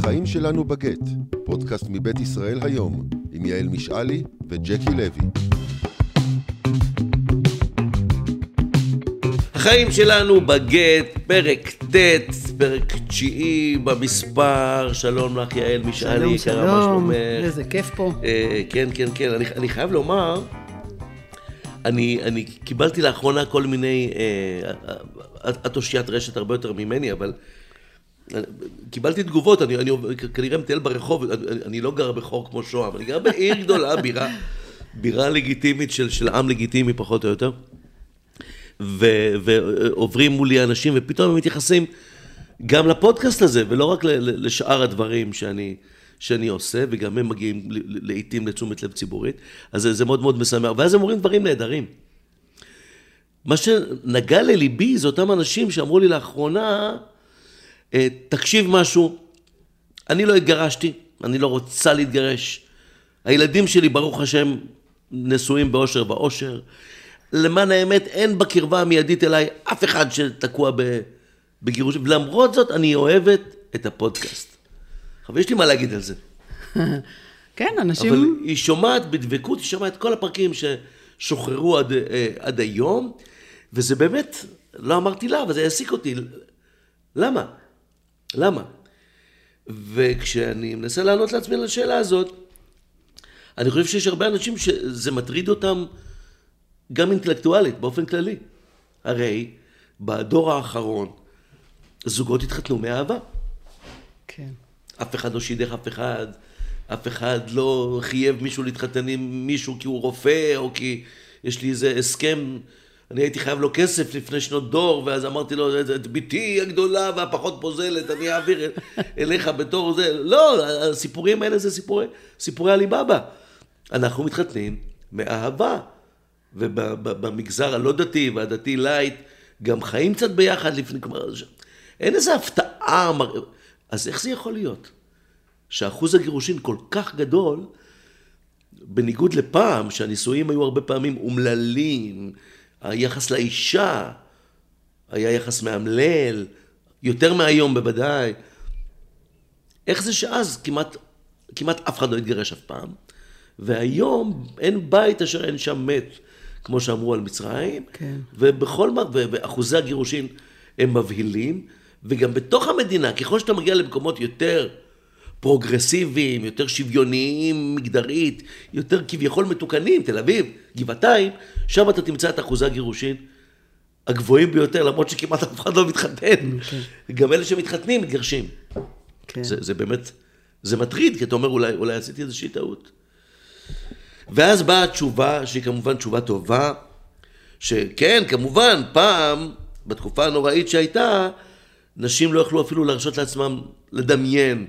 החיים שלנו בגט, פודקאסט מבית ישראל היום, עם יעל משעלי וג'קי לוי. החיים שלנו בגט, פרק ט', פרק תשיעי במספר, שלום לך יעל משעלי, שלום, שלום, שלומך? איזה כיף פה. אה, כן, כן, כן, אני, אני חייב לומר, אני, אני קיבלתי לאחרונה כל מיני, אה, את את אושיית רשת הרבה יותר ממני, אבל אה, קיבלתי תגובות, אני, אני כנראה מטייל ברחוב, אני, אני לא גר בחור כמו שוהם, אני גר בעיר גדולה, בירה, בירה לגיטימית של, של עם לגיטימי פחות או יותר. ו- ועוברים מולי אנשים, ופתאום הם מתייחסים גם לפודקאסט הזה, ולא רק לשאר הדברים שאני, שאני עושה, וגם הם מגיעים לעיתים לתשומת לב ציבורית, אז זה, זה מאוד מאוד משמח, ואז הם אומרים דברים נהדרים. מה שנגע לליבי זה אותם אנשים שאמרו לי לאחרונה, "אה, תקשיב משהו, אני לא התגרשתי, אני לא רוצה להתגרש. הילדים שלי, ברוך השם, נשואים באושר ואושר. למען האמת, אין בקרבה המיידית אליי אף אחד שתקוע בגירושים, ולמרות זאת, אני אוהבת את הפודקאסט. אבל יש לי מה להגיד על זה. כן, אנשים... אבל היא שומעת בדבקות, היא שומעת כל הפרקים ששוחררו עד, אה, עד היום, וזה באמת, לא אמרתי לה, אבל זה העסיק אותי. למה? למה? וכשאני מנסה לענות לעצמי על השאלה הזאת, אני חושב שיש הרבה אנשים שזה מטריד אותם גם אינטלקטואלית, באופן כללי. הרי בדור האחרון, זוגות התחתנו מאהבה. כן. אף אחד לא שידך אף אחד, אף אחד לא חייב מישהו להתחתן עם מישהו כי הוא רופא, או כי יש לי איזה הסכם, אני הייתי חייב לו כסף לפני שנות דור, ואז אמרתי לו, את ביתי הגדולה והפחות פוזלת, אני אעביר אל- אליך בתור זה. לא, הסיפורים האלה זה סיפורי, סיפורי עליבאבא. אנחנו מתחתנים מאהבה, ובמגזר הלא דתי והדתי לייט, גם חיים קצת ביחד לפני, כלומר, אין איזו הפתעה, אז איך זה יכול להיות? שאחוז הגירושין כל כך גדול, בניגוד לפעם, שהנישואים היו הרבה פעמים אומללים, היחס לאישה היה יחס מאמלל, יותר מהיום בוודאי. איך זה שאז כמעט, כמעט אף אחד לא התגרש אף פעם, והיום אין בית אשר אין שם מת, כמו שאמרו על מצרים, כן. ובכל מה, ואחוזי הגירושין הם מבהילים, וגם בתוך המדינה, ככל שאתה מגיע למקומות יותר פרוגרסיביים, יותר שוויוניים מגדרית, יותר כביכול מתוקנים, תל אביב, גבעתיים, שם אתה תמצא את אחוזי הגירושין הגבוהים ביותר, למרות שכמעט אף אחד לא מתחתן. גם אלה שמתחתנים מתגרשים. כן. זה, זה באמת, זה מטריד, כי אתה אומר, אולי, אולי עשיתי איזושהי טעות. ואז באה התשובה, שהיא כמובן תשובה טובה, שכן, כמובן, פעם, בתקופה הנוראית שהייתה, נשים לא יכלו אפילו להרשות לעצמם לדמיין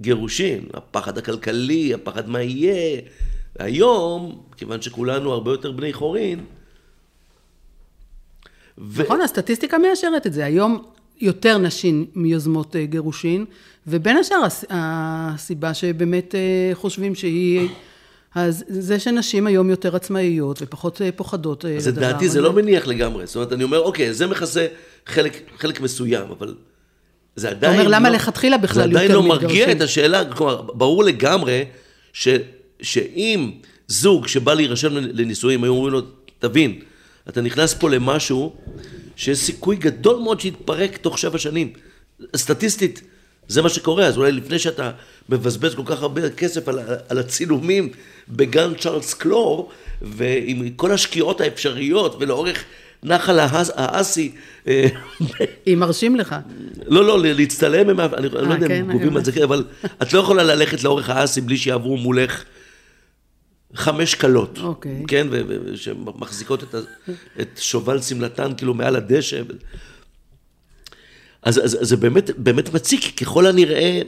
גירושין, הפחד הכלכלי, הפחד מה יהיה. היום, כיוון שכולנו הרבה יותר בני חורין, ו... נכון, הסטטיסטיקה מאשרת את זה. היום יותר נשים מיוזמות אה, גירושין, ובין השאר הס- הסיבה שבאמת אה, חושבים שהיא... אז זה שנשים היום יותר עצמאיות ופחות אה, פוחדות אז לדבר לדעתי זה. לא מניח לגמרי. זאת אומרת, אני אומר, אוקיי, זה מכסה חלק, חלק מסוים, אבל זה עדיין אומר, למה לא, לכתחילה בכלל זה עדיין יותר לא מרגיע מתגרשים? את השאלה, כלומר, ברור לגמרי ש, שאם זוג שבא להירשם לנישואים, היו אומרים לו, תבין, אתה נכנס פה למשהו שיש סיכוי גדול מאוד שיתפרק תוך שבע שנים. סטטיסטית, זה מה שקורה, אז אולי לפני שאתה מבזבז כל כך הרבה כסף על, על הצילומים בגן צ'ארלס קלור, ועם כל השקיעות האפשריות, ולאורך נחל האס- האסי, אה, אם מרשים לך. לא, לא, להצטלם, הם- אני לא יודע כן, אם גובים על זה, כן, אבל את לא יכולה ללכת לאורך האסי בלי שיעברו מולך חמש כלות. אוקיי. כן, שמחזיקות את, את שובל שמלתן כאילו מעל הדשא. אז, אז, אז זה באמת, באמת מציק, ככל הנראה,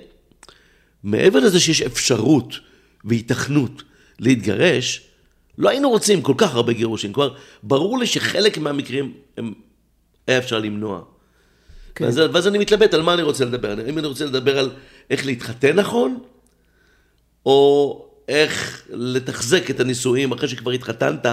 מעבר לזה שיש אפשרות והיתכנות להתגרש, לא היינו רוצים כל כך הרבה גירושים. כלומר, ברור לי שחלק מהמקרים הם, היה אפשר למנוע. כן. ואז, ואז אני מתלבט על מה אני רוצה לדבר. האם אני רוצה לדבר על איך להתחתן נכון, או איך לתחזק את הנישואים אחרי שכבר התחתנת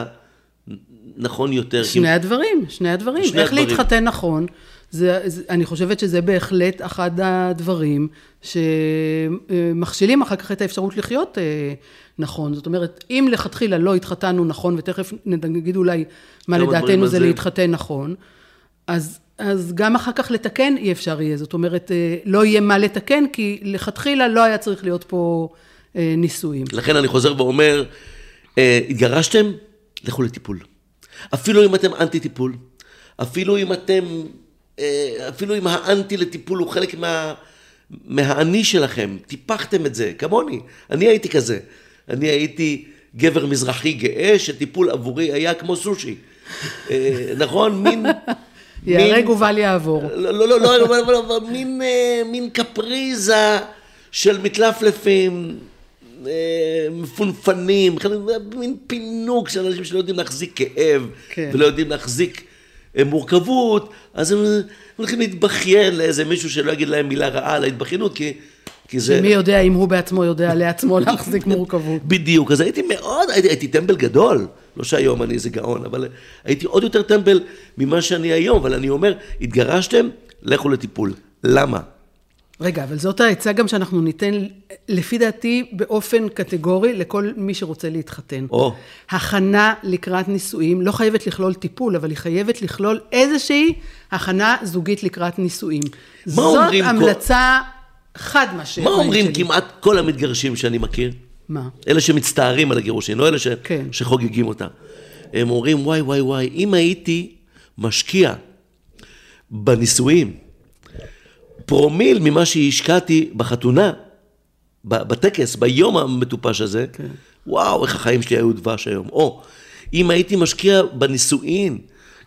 נכון יותר. שני הדברים, שני הדברים. שני איך הדברים. להתחתן נכון, זה, זה, אני חושבת שזה בהחלט אחד הדברים שמכשילים אחר כך את האפשרות לחיות אה, נכון. זאת אומרת, אם לכתחילה לא התחתנו נכון, ותכף נגיד אולי מה לדעתנו זה, להתחתן נכון, אז, אז גם אחר כך לתקן אי אפשר יהיה. זאת אומרת, אה, לא יהיה מה לתקן, כי לכתחילה לא היה צריך להיות פה אה, נישואים. לכן אני חוזר ואומר, התגרשתם, לכו לטיפול. אפילו אם אתם אנטי טיפול, אפילו אם אתם אפילו אם האנטי לטיפול הוא חלק מה, מהאני שלכם, טיפחתם את זה, כמוני, אני הייתי כזה. אני הייתי גבר מזרחי גאה, שטיפול עבורי היה כמו סושי. אה, נכון? מין... ייהרג ובל יעבור. לא, לא, לא, לא, לא, לא, לא מין, אה, קפריזה של מתלפלפים, מפונפנים, מין פינוק של אנשים שלא יודעים להחזיק כאב, כן. ולא יודעים להחזיק מורכבות, אז הם הולכים להתבכיין לאיזה מישהו שלא יגיד להם מילה רעה על ההתבכיינות, כי... כי זה... שמי יודע אם הוא בעצמו יודע לעצמו להחזיק מורכבות. בדיוק, אז הייתי מאוד, הייתי, הייתי טמבל גדול, לא שהיום אני איזה גאון, אבל הייתי עוד יותר טמבל ממה שאני היום, אבל אני אומר, התגרשתם, לכו לטיפול. למה? רגע, אבל זאת העצה גם שאנחנו ניתן, לפי דעתי, באופן קטגורי לכל מי שרוצה להתחתן. או. הכנה לקראת נישואים לא חייבת לכלול טיפול, אבל היא חייבת לכלול איזושהי הכנה זוגית לקראת נישואים. מה אומרים... זאת המלצה כל... חד משמעית מה אומרים שלי. כמעט כל המתגרשים שאני מכיר? מה? אלה שמצטערים על הגירושין, לא אלה ש... כן. שחוגגים אותה. הם אומרים, וואי, וואי, וואי, אם הייתי משקיע בנישואים, פרומיל ממה שהשקעתי בחתונה, בטקס, ביום המטופש הזה, כן. וואו, איך החיים שלי היו דבש היום. או, אם הייתי משקיע בנישואין,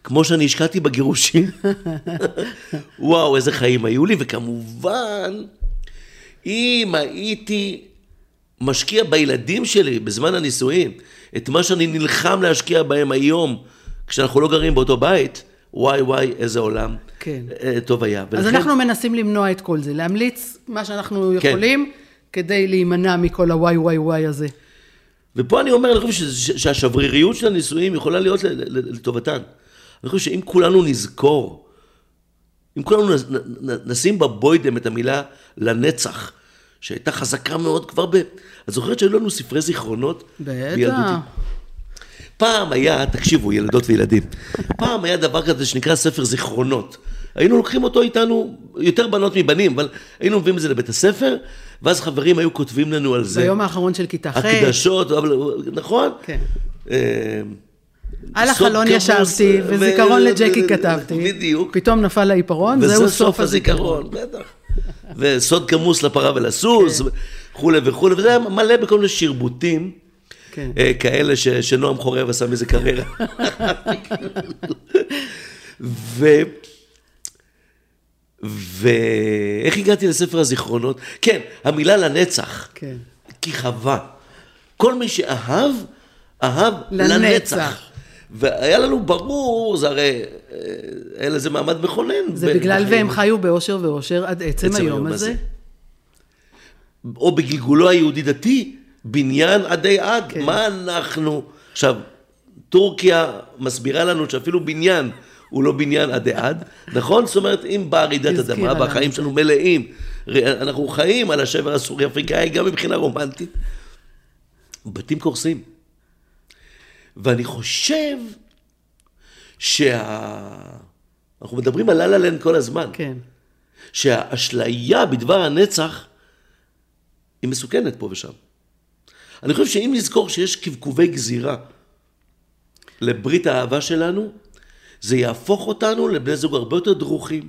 כמו שאני השקעתי בגירושים, וואו, איזה חיים היו לי, וכמובן, אם הייתי משקיע בילדים שלי בזמן הנישואין, את מה שאני נלחם להשקיע בהם היום, כשאנחנו לא גרים באותו בית, וואי וואי, איזה עולם כן. אה, טוב היה. ולכן... אז אנחנו מנסים למנוע את כל זה, להמליץ מה שאנחנו כן. יכולים, כדי להימנע מכל הוואי וואי וואי הזה. ופה אני אומר, אני חושב שהשבריריות של הנישואים יכולה להיות לטובתן. אני חושב שאם כולנו נזכור, אם כולנו נשים בבוידם את המילה לנצח, שהייתה חזקה מאוד כבר ב... את זוכרת שהיו לנו ספרי זיכרונות? בטח. פעם היה, תקשיבו, ילדות וילדים, פעם היה דבר כזה שנקרא ספר זיכרונות. היינו לוקחים אותו איתנו, יותר בנות מבנים, אבל היינו מביאים את זה לבית הספר, ואז חברים היו כותבים לנו על זה. ביום האחרון של כיתה ח'. הקדשות, אבל, נכון? כן. אה, על החלון ישבתי, וזיכרון לג'קי כתבתי. בדיוק. פתאום נפל העיפרון, זהו סוף הזיכרון. בטח. וסוד כמוס לפרה ולסוס, כן. וכולי וכולי, וזה היה מלא בכל מיני שרבוטים. כן. אה, כאלה ש, שנועם חורב עשה מזה קריירה. ו... ואיך הגעתי לספר הזיכרונות? כן, המילה לנצח. כן. כי חווה. כל מי שאהב, אהב לנצח. לנצח. והיה לנו ברור, זה הרי, אה, היה לזה מעמד מכונן. זה בגלל והם חיו באושר ואושר עד עצם, עצם היום, היום הזה. הזה. או בגלגולו היהודי דתי, בניין עדי עד. כן. מה אנחנו... עכשיו, טורקיה מסבירה לנו שאפילו בניין הוא לא בניין עדי עד, נכון? זאת אומרת, אם באה רעידת אדמה והחיים שלנו מלאים, אנחנו חיים על השבר הסורי-אפריקאי גם מבחינה רומנטית, בתים קורסים. ואני חושב שה... אנחנו מדברים על לה לנד כל הזמן. כן. שהאשליה בדבר הנצח היא מסוכנת פה ושם. אני חושב שאם נזכור שיש קבקובי גזירה לברית האהבה שלנו, זה יהפוך אותנו לבני זוג הרבה יותר דרוכים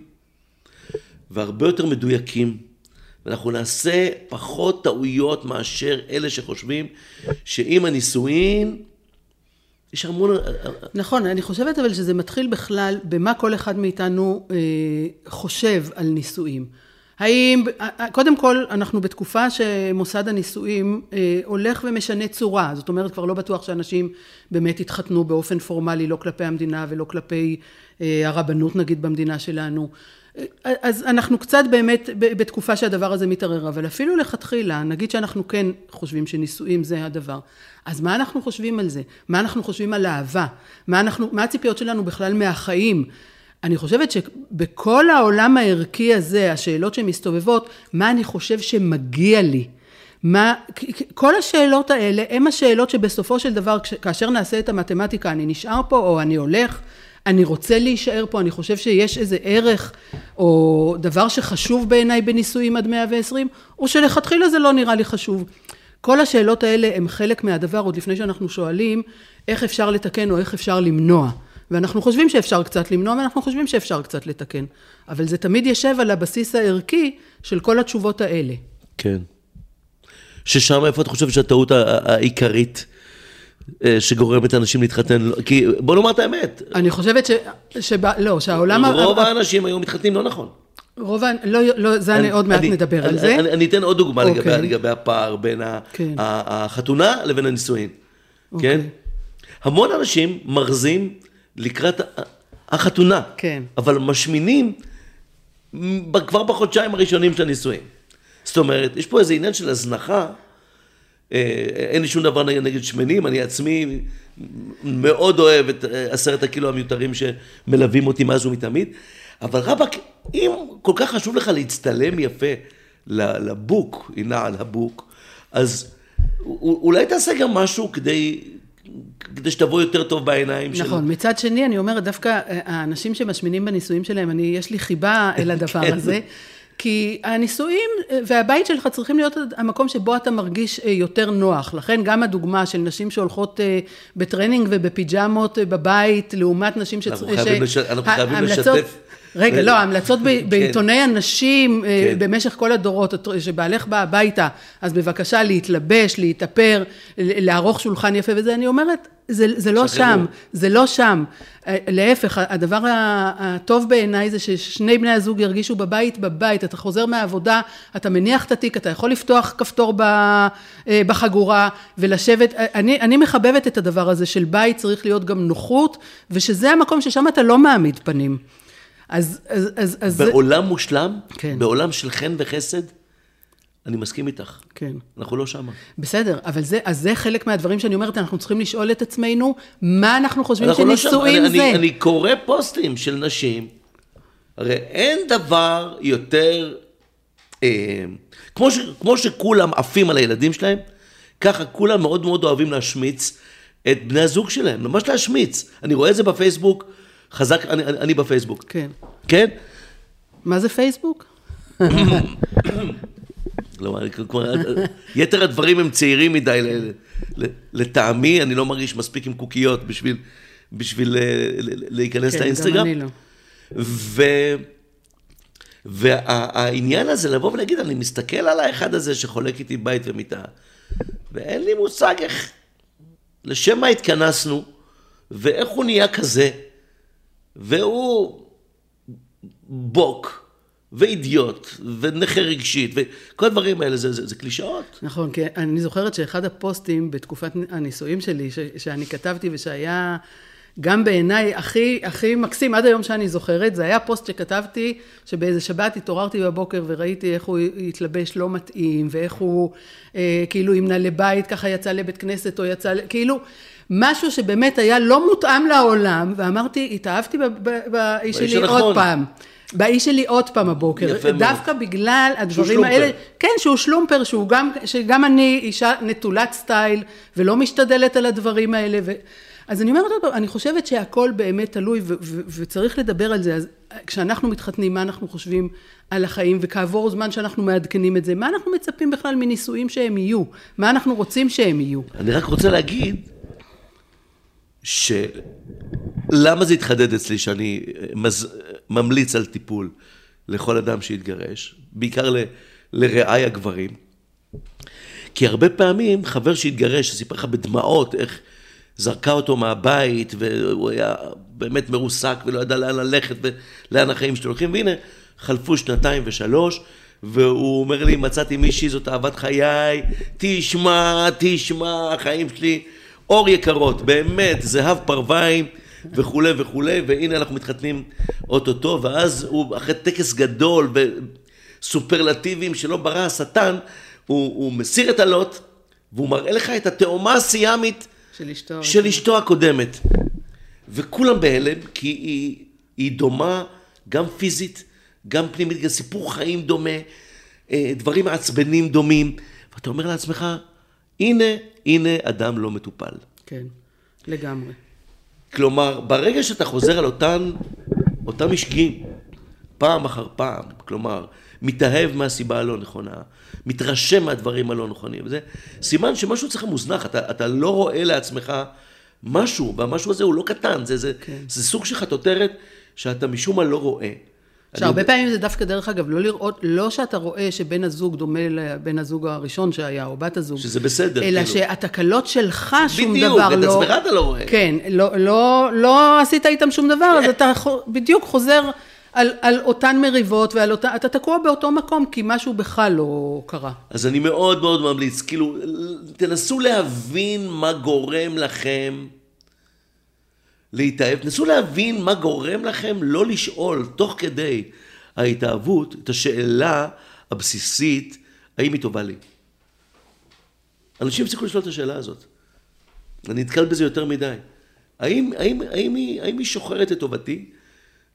והרבה יותר מדויקים. ואנחנו נעשה פחות טעויות מאשר אלה שחושבים שעם הנישואין יש המון... נכון, אני חושבת אבל שזה מתחיל בכלל במה כל אחד מאיתנו אה, חושב על נישואים. האם, קודם כל, אנחנו בתקופה שמוסד הנישואים אה, הולך ומשנה צורה, זאת אומרת, כבר לא בטוח שאנשים באמת יתחתנו באופן פורמלי, לא כלפי המדינה ולא כלפי אה, הרבנות נגיד במדינה שלנו. אה, אז אנחנו קצת באמת בתקופה שהדבר הזה מתערער, אבל אפילו לכתחילה, נגיד שאנחנו כן חושבים שנישואים זה הדבר, אז מה אנחנו חושבים על זה? מה אנחנו חושבים על אהבה? מה, אנחנו, מה הציפיות שלנו בכלל מהחיים? אני חושבת שבכל העולם הערכי הזה, השאלות שמסתובבות, מה אני חושב שמגיע לי? מה, כל השאלות האלה הן השאלות שבסופו של דבר, כאשר נעשה את המתמטיקה, אני נשאר פה או אני הולך, אני רוצה להישאר פה, אני חושב שיש איזה ערך או דבר שחשוב בעיניי בנישואים עד 120, או שלכתחילה זה לא נראה לי חשוב. כל השאלות האלה הן חלק מהדבר, עוד לפני שאנחנו שואלים איך אפשר לתקן או איך אפשר למנוע. ואנחנו חושבים שאפשר קצת למנוע, ואנחנו חושבים שאפשר קצת לתקן. אבל זה תמיד יושב על הבסיס הערכי של כל התשובות האלה. כן. ששם איפה את חושבת שהטעות העיקרית אה, שגורמת אנשים להתחתן? כי בוא נאמר את האמת. אני חושבת ש... שב... לא, שהעולם... רוב האנשים היום מתחתנים לא נכון. רוב, לא, לא, זה אני, עוד מעט אני, נדבר אני, על זה. אני, אני אתן עוד דוגמה okay. לגבי, אוקיי. לגבי הפער בין כן. החתונה לבין הנישואין, okay. אוקיי. כן? המון אנשים מרזים לקראת החתונה, כן. אבל משמינים כבר בחודשיים הראשונים של הנישואין. זאת אומרת, יש פה איזה עניין של הזנחה, אה, אין לי שום דבר נגד שמנים, אני עצמי מאוד אוהב את אה, עשרת הקילו המיותרים שמלווים אותי מאז ומתמיד, אבל רבאק, אם כל כך חשוב לך להצטלם יפה לבוק, הנה על הבוק, אז אולי תעשה גם משהו כדי כדי שתבוא יותר טוב בעיניים נכון, של... נכון, מצד שני, אני אומרת, דווקא אה, האנשים שמשמינים בנישואים שלהם, אני, יש לי חיבה אל הדבר כן. הזה. כי הנישואים אה, והבית שלך צריכים להיות המקום שבו אתה מרגיש אה, יותר נוח. לכן גם הדוגמה של נשים שהולכות בטרנינג ובפיג'מות בבית, לעומת נשים שצריכים... אנחנו חייבים, ש... לש... אנחנו חייבים לשתף רגע, לא, ההמלצות כן. בעיתוני הנשים אה, כן. במשך כל הדורות, שבעלך בא הביתה, אז בבקשה להתלבש, להתאפר, לערוך שולחן יפה וזה, אני אומרת, זה, זה לא שם, זה לא שם. אה, להפך, הדבר הטוב בעיניי זה ששני בני הזוג ירגישו בבית, בבית. אתה חוזר מהעבודה, אתה מניח את התיק, אתה יכול לפתוח כפתור אה, בחגורה ולשבת. אני, אני מחבבת את הדבר הזה של בית צריך להיות גם נוחות, ושזה המקום ששם אתה לא מעמיד פנים. אז, אז, אז, אז בעולם מושלם, כן. בעולם של חן וחסד, אני מסכים איתך. כן. אנחנו לא שמה. בסדר, אבל זה, אז זה חלק מהדברים שאני אומרת, אנחנו צריכים לשאול את עצמנו, מה אנחנו חושבים אנחנו שנישואים לא זה. אני, אני קורא פוסטים של נשים, הרי אין דבר יותר, אה, כמו, ש, כמו שכולם עפים על הילדים שלהם, ככה כולם מאוד מאוד אוהבים להשמיץ את בני הזוג שלהם, ממש להשמיץ. אני רואה את זה בפייסבוק, חזק, אני, אני, אני בפייסבוק. כן. כן? מה זה פייסבוק? כלומר, יתר הדברים הם צעירים מדי לטעמי, אני לא מרגיש מספיק עם קוקיות בשביל, בשביל להיכנס כן, לאינסטגרם. כן, גם אני לא. ו... והעניין הזה, לבוא ולהגיד, אני מסתכל על האחד הזה שחולק איתי בית ומיטה, ואין לי מושג איך, לשם מה התכנסנו, ואיך הוא נהיה כזה. והוא בוק, ואידיוט, ונכה רגשית, וכל הדברים האלה זה, זה, זה קלישאות. נכון, כי אני זוכרת שאחד הפוסטים בתקופת הנישואים שלי, ש, שאני כתבתי ושהיה גם בעיניי הכי, הכי מקסים, עד היום שאני זוכרת, זה היה פוסט שכתבתי, שבאיזה שבת התעוררתי בבוקר וראיתי איך הוא התלבש לא מתאים, ואיך הוא אה, כאילו עם נעלי בית ככה יצא לבית כנסת, או יצא, כאילו... משהו שבאמת היה לא מותאם לעולם, ואמרתי, התאהבתי באיש שלי עוד נכון. פעם. באיש שלי עוד פעם הבוקר, דווקא. בגלל הדברים האלה, כן, שהוא שלומפר, שהוא גם, שגם אני אישה נטולת סטייל, ולא משתדלת על הדברים האלה, ו... אז אני אומרת עוד פעם, אני חושבת שהכל באמת תלוי, ו- ו- וצריך לדבר על זה, אז כשאנחנו מתחתנים, מה אנחנו חושבים על החיים, וכעבור זמן שאנחנו מעדכנים את זה, מה אנחנו מצפים בכלל מנישואים שהם יהיו, מה אנחנו רוצים שהם יהיו. אני רק רוצה להגיד, שלמה זה התחדד אצלי שאני מז... ממליץ על טיפול לכל אדם שהתגרש, בעיקר ל... לרעי הגברים. כי הרבה פעמים חבר שהתגרש, שסיפר לך בדמעות איך זרקה אותו מהבית, והוא היה באמת מרוסק ולא ידע לאן ללכת ולאן החיים שלו הולכים, והנה, חלפו שנתיים ושלוש, והוא אומר לי, מצאתי מישהי, זאת אהבת חיי, תשמע, תשמע, החיים שלי אור יקרות, באמת, זהב פרוויים וכולי וכולי, והנה אנחנו מתחתנים אוטוטו, ואז הוא אחרי טקס גדול וסופרלטיבים שלא ברא השטן, הוא, הוא מסיר את הלוט, והוא מראה לך את התאומה הסיאמית של אשתו, של אשתו הקודמת. וכולם בהלם, כי היא היא דומה גם פיזית, גם פנימית, גם סיפור חיים דומה, אה, דברים מעצבנים דומים, ואתה אומר לעצמך, הנה, הנה אדם לא מטופל. כן, לגמרי. כלומר, ברגע שאתה חוזר על אותן, אותם משגים, פעם אחר פעם, כלומר, מתאהב מהסיבה הלא נכונה, מתרשם מהדברים הלא נכונים, וזה סימן שמשהו אצלך מוזנח, אתה, אתה לא רואה לעצמך משהו, והמשהו הזה הוא לא קטן, זה, זה, כן. זה סוג של חטוטרת שאתה משום מה לא רואה. שהרבה אני- פעמים זה דווקא, דרך אגב, לא לראות, לא שאתה רואה שבן הזוג דומה לבן הזוג הראשון שהיה, או בת הזוג. שזה בסדר, אלא כאילו. שהתקלות שלך שום בדיוק, דבר לא... עצמך אתה לא רואה. כן, לא, לא, לא עשית איתם שום דבר, כן. אז אתה חו- בדיוק חוזר על, על אותן מריבות, ועל אותה, אתה תקוע באותו מקום, כי משהו בך לא קרה. אז אני מאוד מאוד ממליץ, כאילו, תנסו להבין מה גורם לכם להתאהב, תנסו להבין מה גורם לכם לא לשאול, תוך כדי ההתאהבות, את השאלה הבסיסית, האם היא טובה לי? אנשים הפסיקו לשאול את השאלה הזאת. אני נתקל בזה יותר מדי. האם, האם, האם, היא, האם היא שוחרת את טובתי,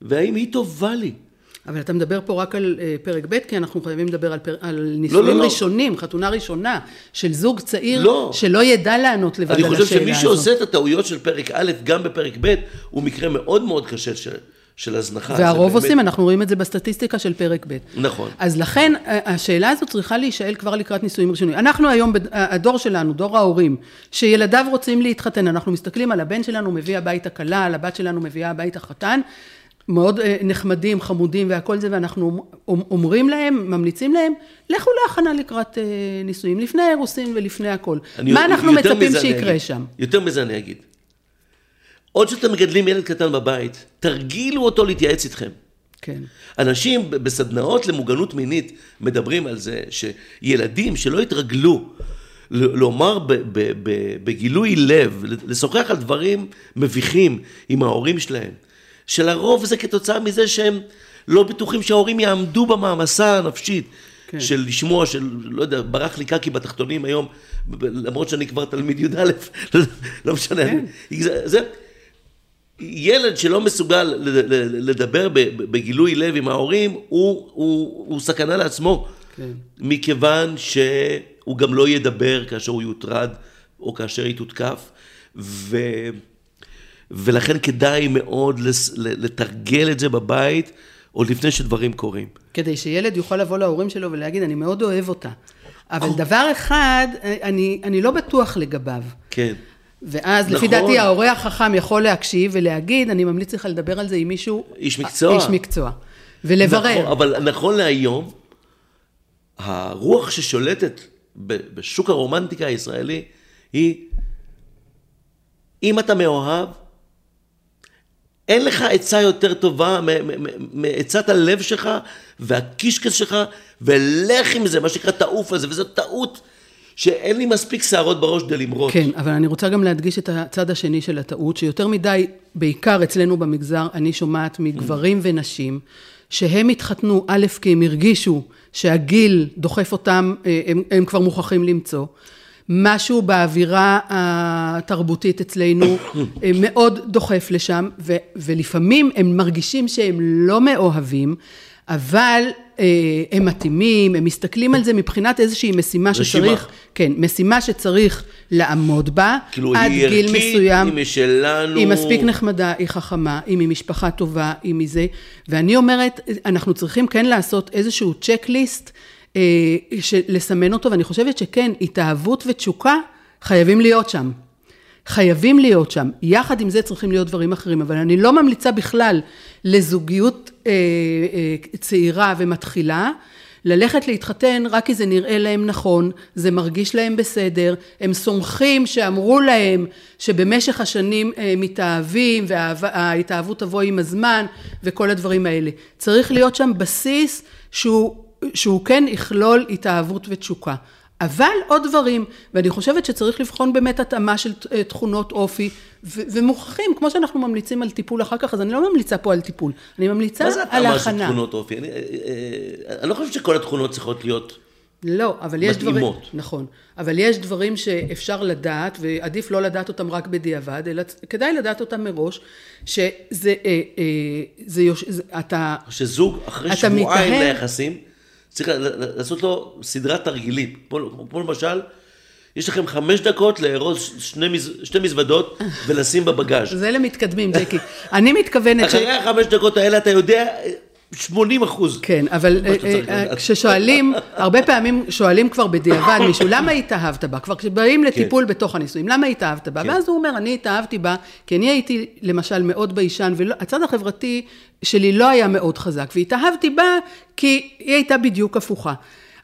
והאם היא טובה לי? אבל אתה מדבר פה רק על אה, פרק ב', כי אנחנו חייבים לדבר על, פר, על נישואים לא, לא. ראשונים, חתונה ראשונה, של זוג צעיר, לא. שלא ידע לענות לבד אני על חושב השאלה שמי הזאת. שעושה את הטעויות של פרק א', גם בפרק ב', הוא מקרה מאוד מאוד קשה של, של הזנחה. והרוב באמת- עושים, אנחנו רואים את זה בסטטיסטיקה של פרק ב'. נכון. אז לכן, השאלה הזאת צריכה להישאל כבר לקראת נישואים ראשונים. אנחנו היום, הדור שלנו, דור ההורים, שילדיו רוצים להתחתן, אנחנו מסתכלים על הבן שלנו מביא הביתה כלה, על הבת שלנו מביאה הביתה חתן, מאוד אה, נחמדים, חמודים והכל זה, ואנחנו אומ- אומרים להם, ממליצים להם, לכו להכנה לקראת אה, נישואים, לפני האירוסין ולפני הכל. מה אנחנו מצפים שיקרה אגיד. שם? יותר מזה אני אגיד. עוד שאתם מגדלים ילד קטן בבית, תרגילו אותו להתייעץ איתכם. כן. אנשים בסדנאות למוגנות מינית מדברים על זה שילדים שלא התרגלו לומר ב- ב- ב- בגילוי לב, לשוחח על דברים מביכים עם ההורים שלהם, שלרוב זה כתוצאה מזה שהם לא בטוחים שההורים יעמדו במעמסה הנפשית. כן. של לשמוע, של, לא יודע, ברח לי קקי בתחתונים היום, למרות שאני כבר תלמיד י"א, לא, לא משנה. כן. זה, זה, ילד שלא מסוגל לדבר בגילוי לב עם ההורים, הוא, הוא, הוא סכנה לעצמו. כן. מכיוון שהוא גם לא ידבר כאשר הוא יוטרד או כאשר היא תותקף. ו... ולכן כדאי מאוד לתרגל את זה בבית עוד לפני שדברים קורים. כדי שילד יוכל לבוא להורים שלו ולהגיד, אני מאוד אוהב אותה. אבל דבר אחד, אני, אני לא בטוח לגביו. כן. ואז לפי נכון. דעתי ההורה החכם יכול להקשיב ולהגיד, אני ממליץ לך לדבר על זה עם מישהו... איש מקצוע. איש מקצוע. ולברר. נכון, אבל נכון להיום, הרוח ששולטת בשוק הרומנטיקה הישראלי היא, אם אתה מאוהב, אין לך עצה יותר טובה מעצת הלב שלך והקישקס שלך, ולך עם זה, מה שנקרא תעוף על זה, וזו טעות שאין לי מספיק שערות בראש כדי למרות. כן, אבל אני רוצה גם להדגיש את הצד השני של הטעות, שיותר מדי, בעיקר אצלנו במגזר, אני שומעת מגברים ונשים, שהם התחתנו, א', כי הם הרגישו שהגיל דוחף אותם, אה, הם, הם כבר מוכרחים למצוא. משהו באווירה התרבותית אצלנו אה, מאוד דוחף לשם, ו, ולפעמים הם מרגישים שהם לא מאוהבים, אבל אה, הם מתאימים, הם מסתכלים על זה מבחינת איזושהי משימה רשימה. שצריך, כן, משימה שצריך לעמוד בה, כאילו, עד היא גיל ערכית, מסוים. היא משלנו. היא מספיק נחמדה, היא חכמה, היא ממשפחה טובה, היא מזה. ואני אומרת, אנחנו צריכים כן לעשות איזשהו צ'קליסט, לסמן אותו, ואני חושבת שכן, התאהבות ותשוקה חייבים להיות שם. חייבים להיות שם. יחד עם זה צריכים להיות דברים אחרים, אבל אני לא ממליצה בכלל לזוגיות אה, אה, צעירה ומתחילה. ללכת להתחתן רק כי זה נראה להם נכון, זה מרגיש להם בסדר, הם סומכים שאמרו להם שבמשך השנים אה, מתאהבים וההתאהבות תבוא עם הזמן וכל הדברים האלה. צריך להיות שם בסיס שהוא, שהוא כן יכלול התאהבות ותשוקה. אבל עוד דברים, ואני חושבת שצריך לבחון באמת התאמה של אה, תכונות אופי, ו- ומוכרחים, כמו שאנחנו ממליצים על טיפול אחר כך, אז אני לא ממליצה פה על טיפול, אני ממליצה מה זה על התאמה של. תכונות אופי? אני, אה, אה, אני לא חושב שכל התכונות צריכות להיות לא, אבל יש דברים... מתאימות. נכון. אבל יש דברים שאפשר לדעת, ועדיף לא לדעת אותם רק בדיעבד, אלא כדאי לדעת אותם מראש, שזה... אה, אה, זה יוש... אתה... שזוג, אחרי שבועיים מתאהב? ליחסים, צריך לעשות לו סדרת תרגילים. כמו, כמו למשל, יש לכם חמש דקות לארוז שני, שתי מזוודות ולשים בבגאז'. זה למתקדמים, ג'קי. אני מתכוונת ש... אחרי החמש דקות האלה אתה יודע 80 אחוז. כן, אבל אה, אה. כששואלים, הרבה פעמים שואלים כבר בדיעבד מישהו, למה התאהבת בה? כבר כשבאים לטיפול בתוך הנישואים, למה התאהבת בה? כן. ואז הוא אומר, אני התאהבתי בה, כי אני הייתי למשל מאוד ביישן, והצד החברתי שלי לא היה מאוד חזק, והתאהבתי בה כי היא הייתה בדיוק הפוכה.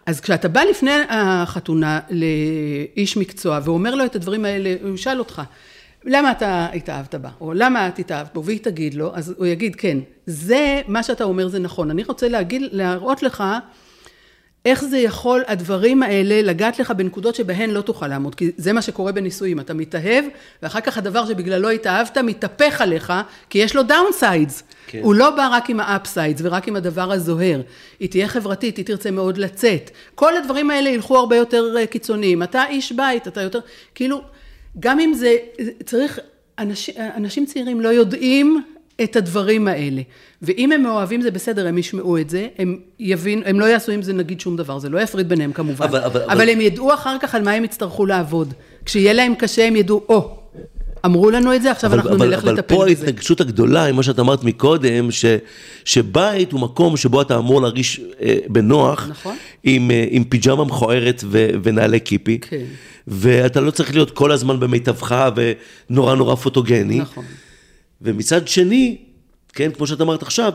אז כשאתה בא לפני החתונה לאיש מקצוע ואומר לו את הדברים האלה, הוא ישאל אותך, למה אתה התאהבת בה, או למה את התאהבת בו, והיא תגיד לו, אז הוא יגיד, כן, זה, מה שאתה אומר זה נכון. אני רוצה להגיד, להראות לך איך זה יכול, הדברים האלה, לגעת לך בנקודות שבהן לא תוכל לעמוד, כי זה מה שקורה בנישואים, אתה מתאהב, ואחר כך הדבר שבגללו התאהבת מתהפך עליך, כי יש לו downsides. כן. הוא לא בא רק עם ה upsides ורק עם הדבר הזוהר. היא תהיה חברתית, היא תרצה מאוד לצאת. כל הדברים האלה ילכו הרבה יותר אה, קיצוניים. אתה איש בית, אתה יותר, כאילו, גם אם זה, צריך, אנשים, אנשים צעירים לא יודעים את הדברים האלה. ואם הם מאוהבים זה בסדר, הם ישמעו את זה, הם יבין, הם לא יעשו עם זה נגיד שום דבר, זה לא יפריד ביניהם כמובן. אבל- אבל- אבל, אבל- הם ידעו אחר כך על מה הם יצטרכו לעבוד. כשיהיה להם קשה הם ידעו, או, אמרו לנו את זה, עכשיו אנחנו אבל, נלך אבל לטפל פה בזה. ההתנגשות הגדולה עם מה שאת אמרת מקודם, ש, שבית הוא מקום שבו אתה אמור להרגיש אה, בנוח, נכון. עם, אה, עם פיג'מה מכוערת ו, ונעלי קיפי, כן. ואתה לא צריך להיות כל הזמן במיטבך ונורא נורא פוטוגני. נכון. ומצד שני, כן, כמו שאת אמרת עכשיו,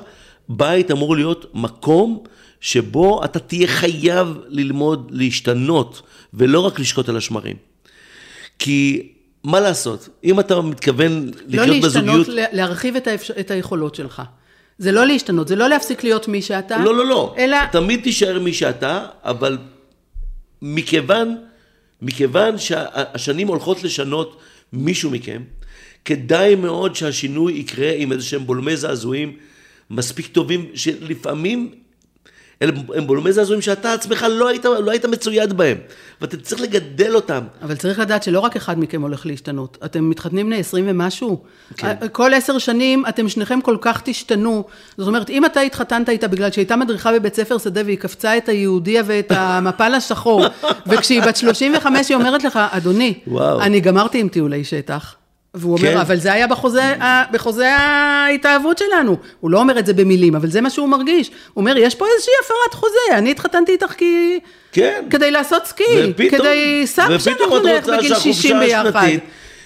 בית אמור להיות מקום שבו אתה תהיה חייב ללמוד להשתנות, ולא רק לשקוט על השמרים. כי מה לעשות, אם אתה מתכוון לא לחיות להשתנות, בזוגיות... לה- להרחיב את, האפשר, את היכולות שלך. זה לא להשתנות, זה לא להפסיק להיות מי שאתה, לא, לא, לא. אלא תמיד תישאר מי שאתה, אבל מכיוון, מכיוון שהשנים הולכות לשנות מישהו מכם, כדאי מאוד שהשינוי יקרה עם איזה שהם בולמי זעזועים מספיק טובים, שלפעמים הם בולמי זעזועים שאתה עצמך לא היית, לא היית מצויד בהם, ואתה צריך לגדל אותם. אבל צריך לדעת שלא רק אחד מכם הולך להשתנות. אתם מתחתנים בני 20 ומשהו. כן. כל עשר שנים אתם שניכם כל כך תשתנו. זאת אומרת, אם אתה התחתנת איתה בגלל שהייתה מדריכה בבית ספר שדה והיא קפצה את היהודיה ואת המפל השחור, וכשהיא בת 35 היא אומרת לך, אדוני, וואו. אני גמרתי עם טיולי שטח. והוא אומר, כן. אבל זה היה בחוזה, בחוזה ההתאהבות שלנו. הוא לא אומר את זה במילים, אבל זה מה שהוא מרגיש. הוא אומר, יש פה איזושהי הפרת חוזה, אני התחתנתי איתך כי... כן. כדי לעשות סקי, ופתאום- כדי סאפ שאנחנו נלך בגיל שהחופשה 60 ביחד.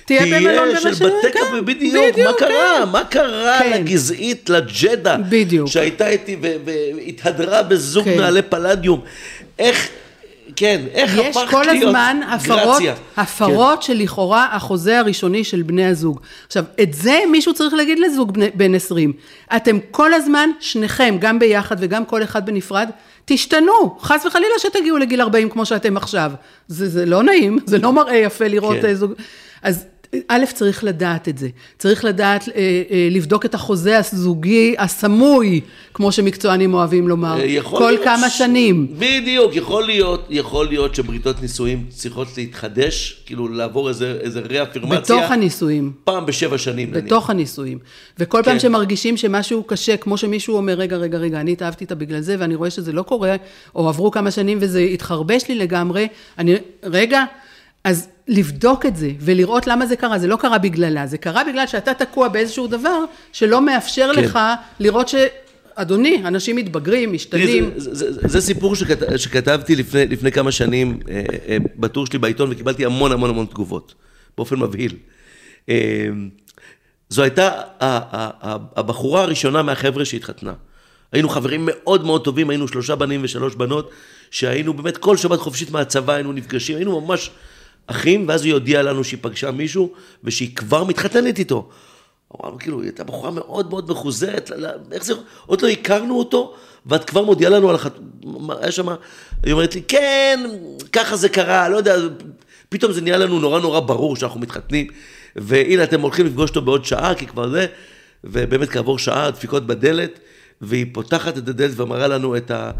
תהיה במלון של במשל, בתי כן, קפה, בדיוק, מה כן. קרה? מה קרה כן. לגזעית, לג'דה? בדיוק. שהייתה איתי והתהדרה בזוג כן. נעלי פלדיום. איך, כן, איך יש הפכת כל להיות הזמן הפרות, גרציה? הפרות של לכאורה החוזה הראשוני של בני הזוג. עכשיו, את זה מישהו צריך להגיד לזוג בני- בן 20. אתם כל הזמן, שניכם, גם ביחד וגם כל אחד בנפרד, תשתנו. חס וחלילה שתגיעו לגיל 40 כמו שאתם עכשיו. זה, זה לא נעים, זה לא מראה יפה לראות כן. אה, זוג... אז א', צריך לדעת את זה. צריך לדעת, אה, אה, לבדוק את החוזה הזוגי הסמוי, כמו שמקצוענים אוהבים לומר, אה, כל להיות כמה שנים. בדיוק, יכול להיות, יכול להיות שבריתות נישואים צריכות להתחדש, כאילו לעבור איזה, איזה ריאפירמציה. בתוך הנישואים. פעם בשבע שנים נניח. בתוך הנישואים. וכל פעם כן. שמרגישים שמשהו קשה, כמו שמישהו אומר, רגע, רגע, רגע, אני התאהבתי איתה בגלל זה, ואני רואה שזה לא קורה, או עברו כמה שנים וזה התחרבש לי לגמרי, אני, רגע, אז לבדוק את זה, ולראות למה זה קרה. זה לא קרה בגללה, זה קרה בגלל שאתה תקוע באיזשהו דבר, שלא מאפשר כן. לך לראות ש... אדוני, אנשים מתבגרים, משתנים. זה, זה, זה, זה סיפור שכת, שכתבתי לפני, לפני כמה שנים אה, אה, בטור שלי בעיתון וקיבלתי המון המון המון תגובות, באופן מבהיל. אה, זו הייתה ה- ה- ה- הבחורה הראשונה מהחבר'ה שהתחתנה. היינו חברים מאוד מאוד טובים, היינו שלושה בנים ושלוש בנות, שהיינו באמת כל שבת חופשית מהצבא, היינו נפגשים, היינו ממש אחים, ואז היא הודיעה לנו שהיא פגשה מישהו, ושהיא כבר מתחתנת איתו. אמרנו, כאילו, היא הייתה בחורה מאוד מאוד מחוזרת, איך זה, עוד לא הכרנו אותו, ואת כבר מודיעה לנו על החת... היה שם, היא אומרת לי, כן, ככה זה קרה, לא יודע, פתאום זה נהיה לנו נורא נורא ברור שאנחנו מתחתנים, והנה אתם הולכים לפגוש אותו בעוד שעה, כי כבר זה, ובאמת כעבור שעה, דפיקות בדלת, והיא פותחת את הדלת ומראה לנו את ה...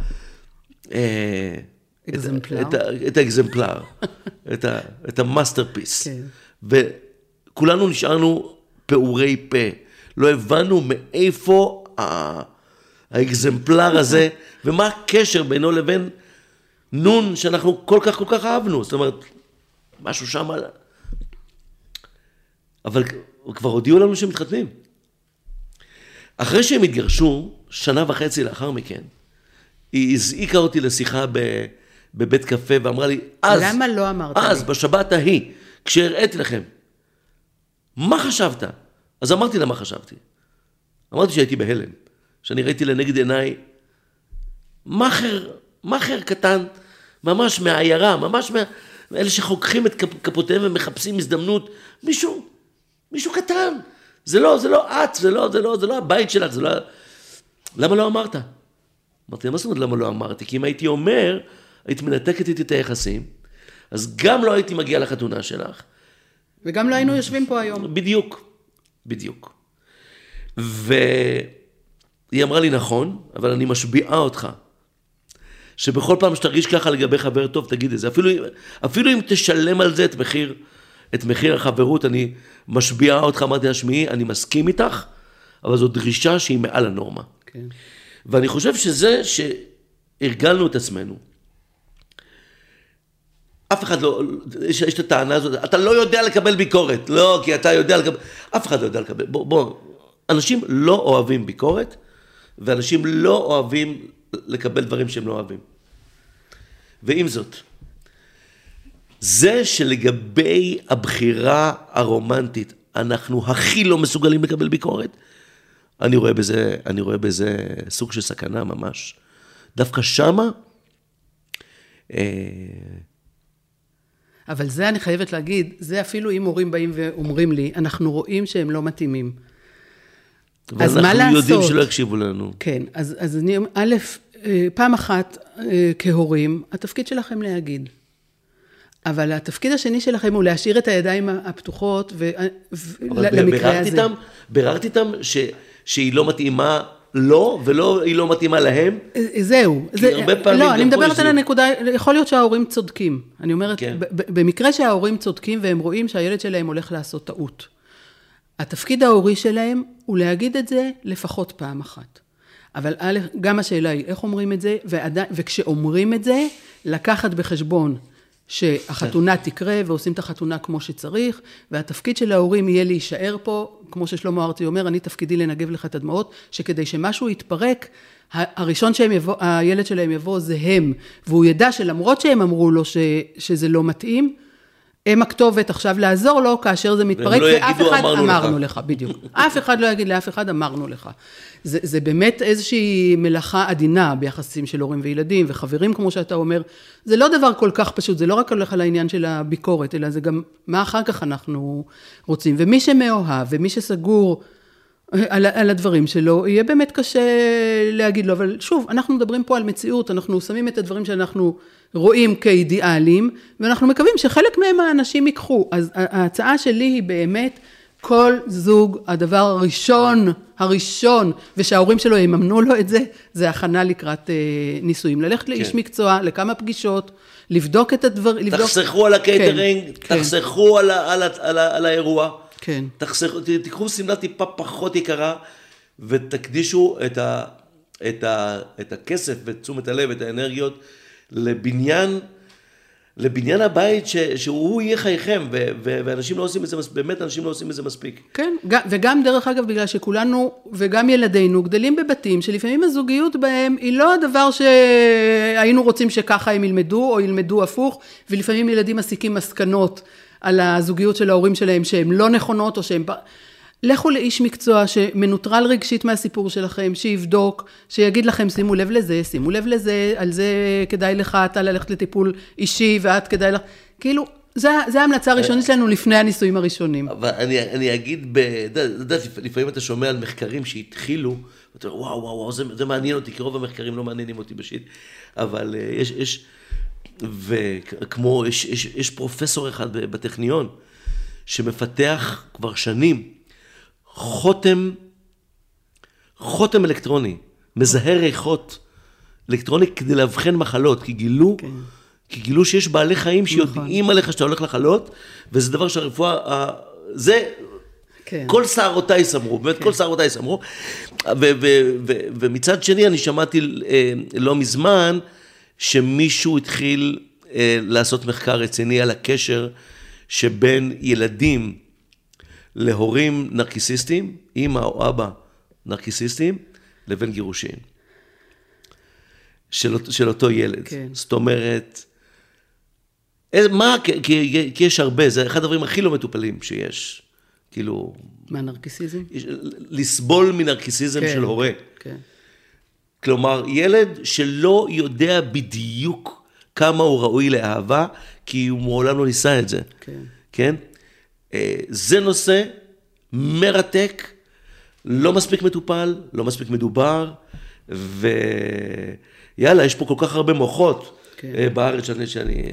אקזמפלר. את, ה- את האקזמפלר, את, ה- את ה masterpiece. כן. וכולנו נשארנו פעורי פה. לא הבנו מאיפה ה- האקזמפלר הזה, ומה הקשר בינו לבין נון שאנחנו כל כך כל כך אהבנו. זאת אומרת, משהו שם... אבל כבר הודיעו לנו שהם מתחתנים. אחרי שהם התגרשו, שנה וחצי לאחר מכן, היא הזעיקה אותי לשיחה ב, בבית קפה ואמרה לי, אז, למה לא אמרת אז, לי? בשבת ההיא, כשהראיתי לכם, מה חשבת? אז אמרתי לה מה חשבתי. אמרתי שהייתי בהלם, שאני ראיתי לנגד עיניי מאכר, מאכר קטן, ממש מהעיירה, ממש מה... אלה שחוככים את כפ- כפותיהם ומחפשים הזדמנות, מישהו, מישהו קטן. זה לא, זה לא את, זה לא, זה לא, זה לא הבית שלך, זה לא... למה לא אמרת? אמרתי, מה זאת אומרת למה לא אמרתי? כי אם הייתי אומר, היית מנתקת איתי את היחסים, אז גם לא הייתי מגיע לחתונה שלך. וגם לא היינו יושבים פה היום. בדיוק, בדיוק. והיא אמרה לי, נכון, אבל אני משביעה אותך. שבכל פעם שתרגיש ככה לגבי חבר טוב, תגיד את זה. אפילו, אפילו אם תשלם על זה את מחיר, את מחיר החברות, אני משביעה אותך, אמרתי לה, שמעי, אני מסכים איתך, אבל זו דרישה שהיא מעל הנורמה. כן. ואני חושב שזה שהרגלנו את עצמנו. אף אחד לא, יש, יש את הטענה הזאת, אתה לא יודע לקבל ביקורת, לא, כי אתה יודע לקבל, אף אחד לא יודע לקבל, בוא, בוא, אנשים לא אוהבים ביקורת, ואנשים לא אוהבים לקבל דברים שהם לא אוהבים. ועם זאת, זה שלגבי הבחירה הרומנטית, אנחנו הכי לא מסוגלים לקבל ביקורת, אני רואה בזה, אני רואה בזה סוג של סכנה ממש. דווקא שמה, אה, אבל זה אני חייבת להגיד, זה אפילו אם הורים באים ואומרים לי, אנחנו רואים שהם לא מתאימים. אז מה ואנחנו יודעים לעשות? שלא יקשיבו לנו. כן, אז, אז אני, א', אה, פעם אחת אה, כהורים, התפקיד שלכם להגיד. אבל התפקיד השני שלכם הוא להשאיר את הידיים הפתוחות ו, למקרה ביררתי הזה. איתם, ביררתי איתם ש, שהיא לא מתאימה לו, ולא היא לא מתאימה להם. אה, זהו. כי הרבה פעמים לא, אני מדברת על. הנקודה, יכול להיות שההורים צודקים. אני אומרת, כן. במקרה שההורים צודקים והם רואים שהילד שלהם הולך לעשות טעות. התפקיד ההורי שלהם הוא להגיד את זה לפחות פעם אחת. אבל א', גם השאלה היא איך אומרים את זה, ועדי, וכשאומרים את זה, לקחת בחשבון שהחתונה תקרה ועושים את החתונה כמו שצריך, והתפקיד של ההורים יהיה להישאר פה, כמו ששלמה ארצי אומר, אני תפקידי לנגב לך את הדמעות, שכדי שמשהו יתפרק, הראשון שהם יבוא, הילד שלהם יבוא זה הם, והוא ידע שלמרות שהם אמרו לו ש, שזה לא מתאים, הם הכתובת עכשיו לעזור לו כאשר זה מתפרק, לא ואף יגידו, אחד "אמרנו אמרנו לך". לך, בדיוק. אף אחד לא יגיד לאף אחד, אמרנו לך. זה, זה באמת איזושהי מלאכה עדינה ביחסים של הורים וילדים וחברים, כמו שאתה אומר. זה לא דבר כל כך פשוט, זה לא רק הולך על העניין של הביקורת, אלא זה גם מה אחר כך אנחנו רוצים. ומי שמאוהב ומי שסגור על, על הדברים שלו, יהיה באמת קשה להגיד לו, אבל שוב, אנחנו מדברים פה על מציאות, אנחנו שמים את הדברים שאנחנו רואים כאידיאליים, ואנחנו מקווים שחלק מהם האנשים ייקחו. אז ההצעה שלי היא באמת, כל זוג, הדבר הראשון, הראשון, ושההורים שלו יממנו לו את זה, זה הכנה לקראת אה, נישואים. ללכת לאיש כן. מקצוע, לכמה פגישות, לבדוק את הדברים, לבדוק... תחסכו על הקייטרינג, כן, כן, תחסכו על, ה- על, ה- על, ה- על האירוע. כן. תחסכו, ת- תיקחו שמלה טיפה פחות יקרה, ותקדישו את, ה, את, ה, את הכסף ואת תשומת הלב ואת האנרגיות לבניין, לבניין הבית ש, שהוא יהיה חייכם, ו, ו, ואנשים לא עושים את זה, באמת אנשים לא עושים את זה מספיק. כן, וגם דרך אגב, בגלל שכולנו, וגם ילדינו, גדלים בבתים שלפעמים הזוגיות בהם היא לא הדבר שהיינו רוצים שככה הם ילמדו, או ילמדו הפוך, ולפעמים ילדים מסיקים מסקנות על הזוגיות של ההורים שלהם שהן לא נכונות, או שהן... לכו לאיש מקצוע שמנוטרל רגשית מהסיפור שלכם, שיבדוק, שיגיד לכם, שימו לב לזה, שימו לב לזה, על זה כדאי לך, אתה ללכת לטיפול אישי, ואת כדאי לך, כאילו, זה, זה ההמלצה הראשונית שלנו לפני הנישואים הראשונים. אבל אני, אני אגיד, אתה יודע, לפעמים אתה שומע על מחקרים שהתחילו, ואתה אומר, וואו, וואו, וואו, זה, זה מעניין אותי, כי רוב המחקרים לא מעניינים אותי בשיט, אבל אה, יש, יש, וכמו, יש, יש, יש פרופסור אחד בטכניון, שמפתח כבר שנים חותם, חותם אלקטרוני, מזהה ריחות אלקטרוני כדי לאבחן מחלות, כי גילו, כן. כי גילו שיש בעלי חיים שיודעים עליך שאתה הולך לחלות, וזה דבר שהרפואה, זה, כן. כל שערותיי סמרו, באמת כל שערותיי סמרו. ומצד שני, אני שמעתי אה, לא מזמן, שמישהו התחיל אה, לעשות מחקר רציני על הקשר שבין ילדים להורים נרקיסיסטים, אימא או אבא נרקיסיסטים, לבין גירושין. של, של אותו ילד. כן. זאת אומרת, איזה- מה, כי, כי, יש הרבה, זה אחד הדברים הכי לא מטופלים שיש. כאילו, מה, נרקיסיזם? לסבול מנרקיסיזם כן, של הורה. כן. כלומר, ילד שלא יודע בדיוק כמה הוא ראוי לאהבה, כי הוא מעולם לא ניסה את זה. כן. כן? אה, זה נושא מרתק, לא מספיק מטופל, לא מספיק מדובר, ויאללה, יש פה כל כך הרבה מוחות כן. אה, בארץ שאני... שאני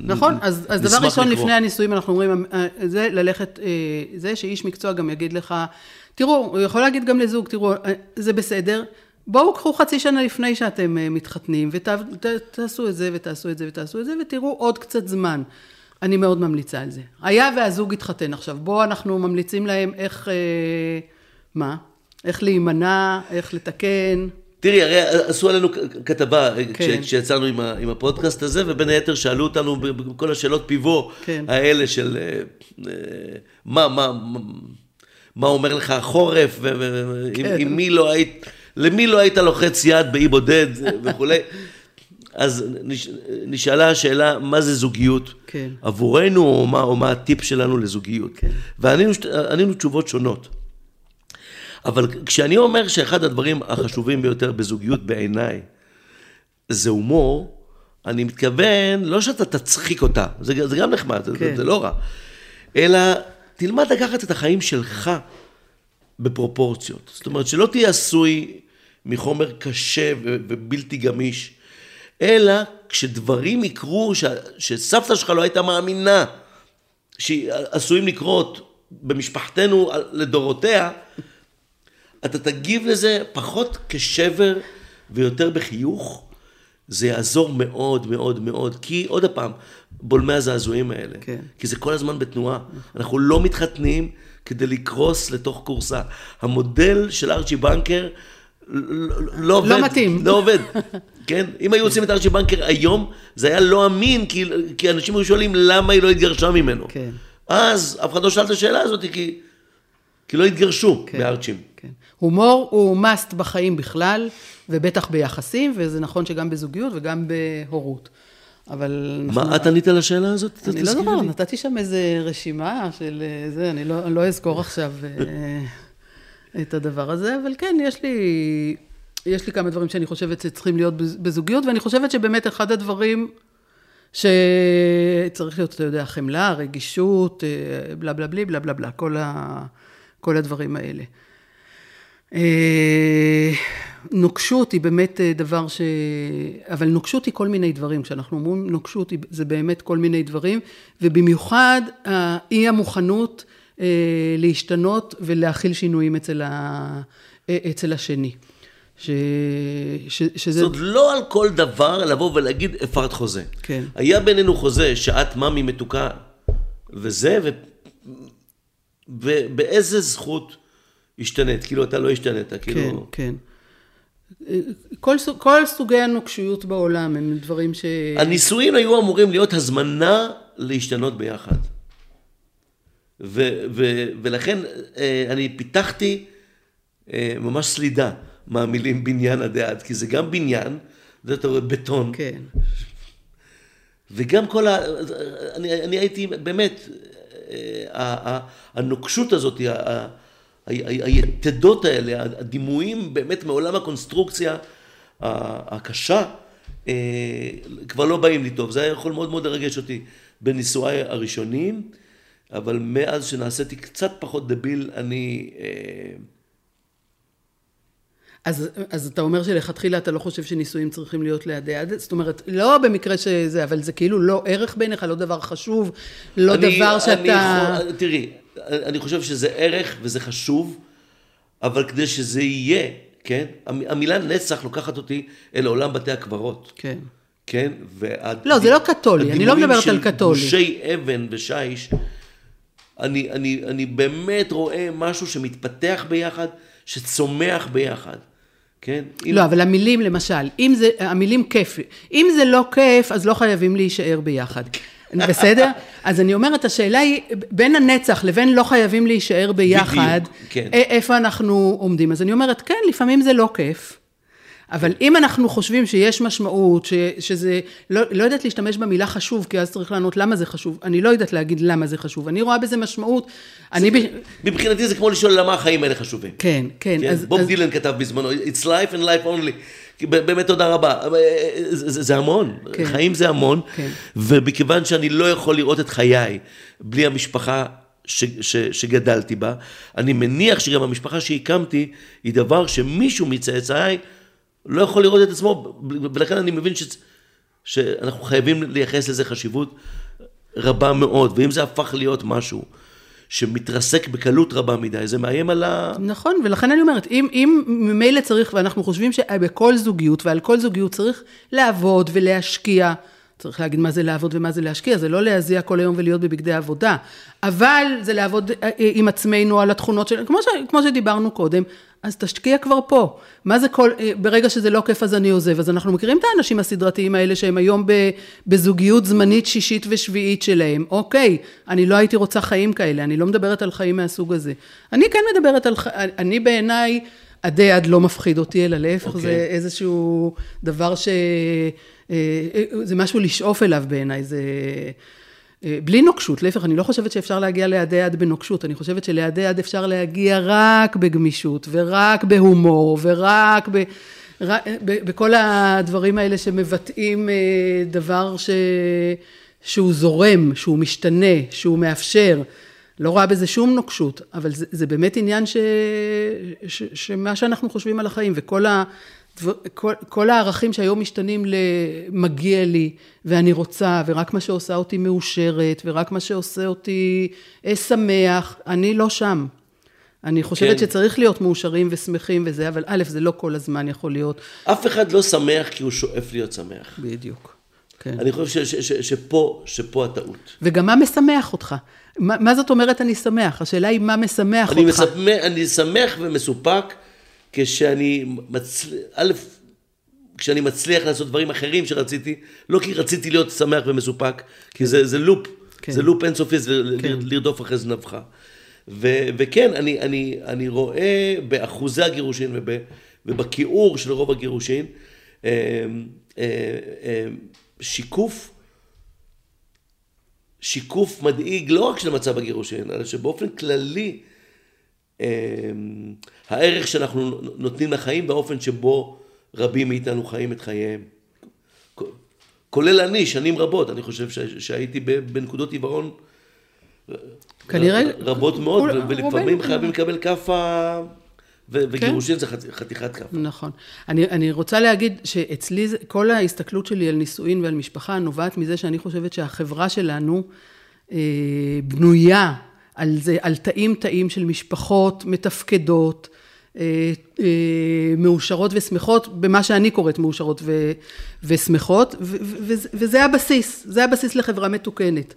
נכון, אז, אז דבר ראשון לקרוא. לפני הנישואים אנחנו אומרים, אה, זה ללכת, אה, זה שאיש מקצוע גם יגיד לך, תראו, הוא יכול להגיד גם לזוג, תראו, אה, זה בסדר, בואו קחו חצי שנה לפני שאתם אה, מתחתנים, ותעשו את זה ותעשו את זה ותעשו את זה, ותראו עוד קצת זמן. אני מאוד ממליצה על זה. היה והזוג התחתן עכשיו, בואו אנחנו ממליצים להם איך, אה, מה? איך להימנע, איך לתקן. תראי, הרי עשו עלינו כתבה כן. כן. כשיצאנו עם, ה- עם הפודקאסט הזה, ובין היתר שאלו אותנו בכל השאלות פיבו כן. האלה של אה, אה, מה, מה, מה, אומר לך החורף, ו- ו- עם, כן. מי לא היית, למי לא היית לוחץ יד באי בודד וכולי. אז נש, נשאלה השאלה, מה זה זוגיות כן. עבורנו, או מה, או מה הטיפ שלנו לזוגיות. כן. וענינו תשובות שונות. אבל כשאני אומר שאחד הדברים החשובים ביותר בזוגיות בעיניי זה הומור, אני מתכוון, לא שאתה תצחיק אותה, זה, זה גם נחמד, זה, כן. זה לא רע, אלא תלמד לקחת את החיים שלך בפרופורציות. זאת אומרת, שלא תהיה עשוי מחומר קשה ובלתי גמיש, אלא כשדברים יקרו ש, שסבתא שלך לא הייתה מאמינה שעשויים לקרות במשפחתנו לדורותיה, אתה תגיב לזה פחות כשבר ויותר בחיוך, זה יעזור מאוד מאוד מאוד, כי עוד פעם, בולמי הזעזועים האלה, כן. כי זה כל הזמן בתנועה, אנחנו לא מתחתנים כדי לקרוס לתוך כורסה. המודל של ארצ'י בנקר לא, לא עובד. מתאים. לא עובד, כן? אם היו עושים את ארצ'י בנקר היום, זה היה לא אמין, כי, כי אנשים היו שואלים למה היא לא התגרשה ממנו. כן. אז אף אחד לא שאל את השאלה הזאת, כי, כי לא התגרשו כן. בארצ'ים. כן. הומור הוא must בחיים בכלל, ובטח ביחסים, וזה נכון שגם בזוגיות וגם בהורות. אבל... אנחנו- מה, את ענית על השאלה הזאת? אני לא זוכרת, לי. נתתי שם איזה רשימה של אה, זה, אני לא, אני לא אזכור עכשיו אה, את הדבר הזה, אבל כן, יש לי, יש לי כמה דברים שאני חושבת שצריכים להיות בז- בזוגיות, ואני חושבת שבאמת אחד הדברים שצריך להיות, אתה יודע, חמלה, רגישות, אה, בלה בלה בלי, בלה בלה בלה, כל, ה, כל הדברים האלה. אה, נוקשות היא באמת אה, דבר ש... אבל נוקשות היא כל מיני דברים. כשאנחנו אומרים נוקשות זה באמת כל מיני דברים, ובמיוחד האי המוכנות להשתנות ולהכיל שינויים אצל, ה... אה, אצל השני. ש... ש... שזה... זאת לא על כל דבר לבוא ולהגיד, הפרת חוזה. כן. היה בינינו חוזה שאת מאמי מתוקה, וזה, ו... ובאיזה זכות השתנית? כאילו, אתה לא השתנית, כן, כאילו... כן. אה, כל, סוג, כל סוגי הנוקשויות בעולם הם דברים ש... הנישואים היו אמורים להיות הזמנה להשתנות ביחד. ו- ו- ולכן אה, אני פיתחתי אה, ממש סלידה מהמילים בניין עדי עד, כי זה גם בניין, זה אתה רואה בטון, כן. וגם כל ה... אני, אני הייתי באמת, אה, הנוקשות הזאת, היתדות האלה, הדימויים באמת מעולם הקונסטרוקציה הקשה, כבר לא באים לי טוב. זה היה יכול מאוד מאוד לרגש אותי בנישואיי הראשונים, אבל מאז שנעשיתי קצת פחות דביל, אני... אה, אז, אז אתה אומר שלכתחילה אתה לא חושב שנישואים צריכים להיות לידי עד, זאת אומרת, לא במקרה שזה, אבל זה כאילו לא ערך בעיניך, לא דבר חשוב, לא אני- דבר שאתה... אני, תראי, אני חושב שזה ערך וזה חשוב, אבל כדי שזה יהיה כן? המ- המילה נצח לוקחת אותי אל עולם בתי הקברות, כן. כן? והד... לא, זה לא קתולי, אני לא הדימויים מדברת של על קתולי. גושי אבן ושיש, אני, אני, אני באמת רואה משהו שמתפתח ביחד, שצומח ביחד, כן? אם- לא, אבל המילים למשל, אם זה, המילים כיף, אם זה לא כיף, אז לא חייבים להישאר ביחד. בסדר? אז אני אומרת, השאלה היא, בין הנצח לבין לא חייבים להישאר ביחד, בדיוק, כן. איפה אנחנו עומדים. אז אני אומרת, כן, לפעמים זה לא כיף. אבל אם אנחנו חושבים שיש משמעות, ש, שזה, לא, לא יודעת להשתמש במילה חשוב, כי אז צריך לענות למה זה חשוב, אני לא יודעת להגיד למה זה חשוב, אני רואה בזה משמעות, אני... ב... מבחינתי זה כמו לשאול למה החיים האלה חשובים. כן, כן, כן, אז... בוב אז... דילן כתב בזמנו, It's life and life only. באמת תודה רבה. אה, זה, זה, זה המון, כן. חיים זה המון, כן. ומכיוון שאני לא יכול לראות את חיי בלי המשפחה ש, ש, שגדלתי בה, אני מניח שגם המשפחה שהקמתי היא דבר שמישהו מצאצאיי לא יכול לראות את עצמו, ולכן אני מבין ש, שאנחנו חייבים לייחס לזה חשיבות רבה מאוד, ואם זה הפך להיות משהו שמתרסק בקלות רבה מדי, זה מאיים על ה... נכון, ולכן אני אומרת, אם, אם ממילא צריך, ואנחנו חושבים שבכל זוגיות, ועל כל זוגיות צריך לעבוד ולהשקיע, צריך להגיד מה זה לעבוד ומה זה להשקיע, זה לא להזיע כל היום ולהיות בבגדי עבודה, אבל זה לעבוד אה, עם עצמנו על התכונות של, כמו, ש, כמו שדיברנו קודם, אז תשקיע כבר פה. מה זה כל, אה, ברגע שזה לא כיף אז אני עוזב, אז אנחנו מכירים את האנשים הסדרתיים האלה שהם היום בזוגיות זמנית שישית ושביעית שלהם. אוקיי, אני לא הייתי רוצה חיים כאלה, אני לא מדברת על חיים מהסוג הזה. אני כן מדברת על, אני בעיניי, עדי עד לא מפחיד אותי, אלא להפך, אוקיי. זה איזשהו דבר ש... אה, אה, זה משהו לשאוף אליו בעיניי, זה... אה, בלי נוקשות, להפך, אני לא חושבת שאפשר להגיע ליעדי יד בנוקשות, אני חושבת שליעדי יד אפשר להגיע רק בגמישות, ורק בהומור, ורק ב... רק, ב- בכל הדברים האלה שמבטאים דבר ש... שהוא זורם, שהוא משתנה, שהוא מאפשר. לא רואה בזה שום נוקשות, אבל זה, זה באמת עניין ש... ש... שמה שאנחנו חושבים על החיים, וכל ה... דבר- כל, כל הערכים שהיום משתנים למגיע לי, ואני רוצה, ורק מה שעושה אותי מאושרת, ורק מה שעושה אותי אה, שמח, אני לא שם. אני חושבת כן. שצריך להיות מאושרים ושמחים וזה, אבל א', זה לא כל הזמן יכול להיות. אף אחד לא שמח כי הוא שואף להיות שמח. בדיוק. כן. אני חושב ש, ש, ש, שפה, שפה הטעות. וגם מה משמח אותך? מה, מה זאת אומרת אני שמח? השאלה היא מה משמח אני, אותך. מספ... אני שמח ומסופק כשאני מצליח, א', כשאני מצליח לעשות דברים אחרים שרציתי, לא כי רציתי להיות שמח ומסופק, כי זה, זה לופ, כן. זה לופ אינסופי, זה כן. לרדוף אחרי זנבך. ו, וכן, אני, אני, אני רואה באחוזי הגירושין וב, ובכיעור של רוב הגירושין, אה, אה, אה, שיקוף שיקוף מדאיג לא רק של מצב הגירושין, אלא שבאופן כללי הערך שאנחנו נותנים לחיים באופן שבו רבים מאיתנו חיים את חייהם. כולל אני, שנים רבות, אני חושב שהייתי בנקודות עיוורון כנראה- רבות מאוד, ולפעמים. חייבים לקבל כאפה, ו- וגירושין זה חת- חתיכת כאפה. נכון. אני, אני רוצה להגיד שאצלי, כל ההסתכלות שלי על נישואין ועל משפחה נובעת מזה שאני חושבת שהחברה שלנו אה, בנויה על זה, על תאים תאים של משפחות מתפקדות, אה, אה, מאושרות ושמחות, במה שאני קוראת מאושרות ו, ושמחות, ו, ו, וזה- הבסיס, זה הבסיס לחברה מתוקנת.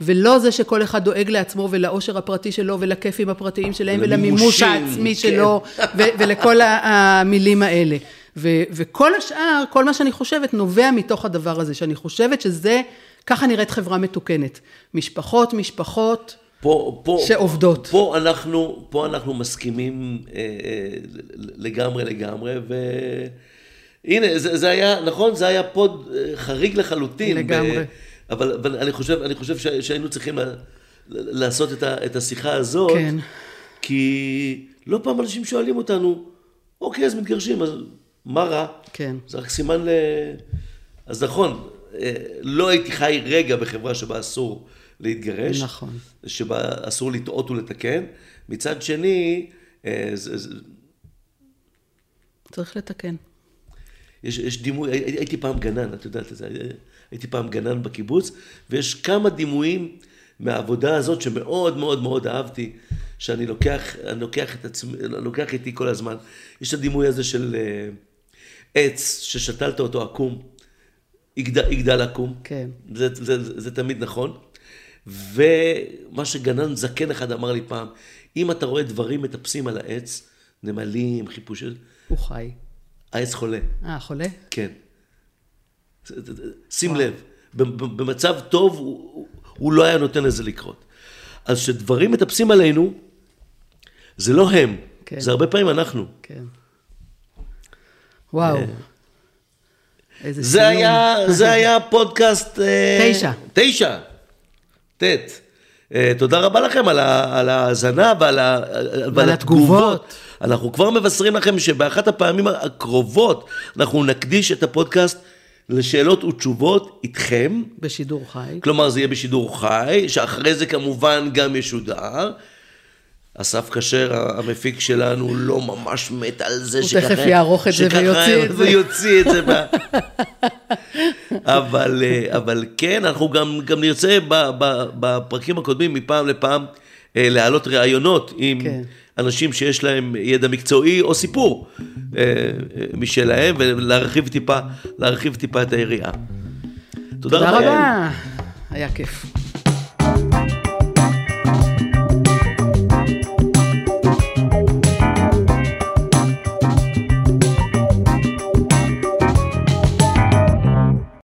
ולא זה שכל אחד דואג לעצמו ולאושר הפרטי שלו ולכיפים הפרטיים שלהם ולמימוש העצמי כן. שלו ו- ולכל המילים האלה. ו- וכל השאר, כל מה שאני חושבת, נובע מתוך הדבר הזה, שאני חושבת שזה, ככה נראית חברה מתוקנת. משפחות, משפחות, פה, פה, שעובדות. פה אנחנו, פה אנחנו מסכימים אה, אה, לגמרי לגמרי, והנה, זה, זה היה, נכון, זה היה פוד אה, חריג לחלוטין. לגמרי. ב, אבל, אבל אני חושב, אני חושב ש, שהיינו צריכים לעשות את, ה, את השיחה הזאת, כן. כי לא פעם אנשים שואלים אותנו, אוקיי, אז מתגרשים, אז מה רע? כן. זה רק סימן ל... אז נכון, אה, לא הייתי חי רגע בחברה שבה אסור להתגרש. נכון. שבה אסור לטעות ולתקן. מצד שני, אה, זה, זה, צריך לתקן. יש, יש דימוי, הי- הייתי פעם גנן, את יודעת את זה, הייתי פעם גנן בקיבוץ, ויש כמה דימויים מהעבודה הזאת שמאוד מאוד מאוד אהבתי, שאני לוקח, אני לוקח את עצמי, לוקח איתי כל הזמן. יש את הדימוי הזה של אה, עץ ששתלת אותו עקום, יגדל, יגדל עקום. כן. זה, זה, זה, זה תמיד נכון. ומה שגנן זקן אחד אמר לי פעם, אם אתה רואה דברים מטפסים על העץ, נמלים, חיפושים, הוא חי. העץ חולה. אה, חולה? כן. שים לב, במצב טוב הוא, הוא לא היה נותן לזה לקרות. אז כשדברים מטפסים עלינו, זה לא הם, כן. זה הרבה פעמים אנחנו. כן. וואו. איזה זה סיום. היה, זה היה פודקאסט... אה, תשע. תשע. ט'. אה, תודה רבה לכם על ההאזנה ועל ועל התגובות. אנחנו כבר מבשרים לכם שבאחת הפעמים הקרובות אנחנו נקדיש את הפודקאסט לשאלות ותשובות איתכם. בשידור חי. כלומר, זה יהיה בשידור חי, שאחרי זה כמובן גם ישודר. אסף כשר, המפיק שלנו, לא ממש מת על זה הוא שככה... תכף יערוך את זה ויוציא את זה. ויוציא את זה. אבל, אה, אבל כן, אנחנו גם, גם נרצה בפרקים הקודמים, מפעם לפעם, אה, להעלות ראיונות עם כן. אנשים שיש להם ידע מקצועי או סיפור אה, משלהם, ולהרחיב טיפה, טיפה את היריעה. תודה תודה. רבה. היה כיף.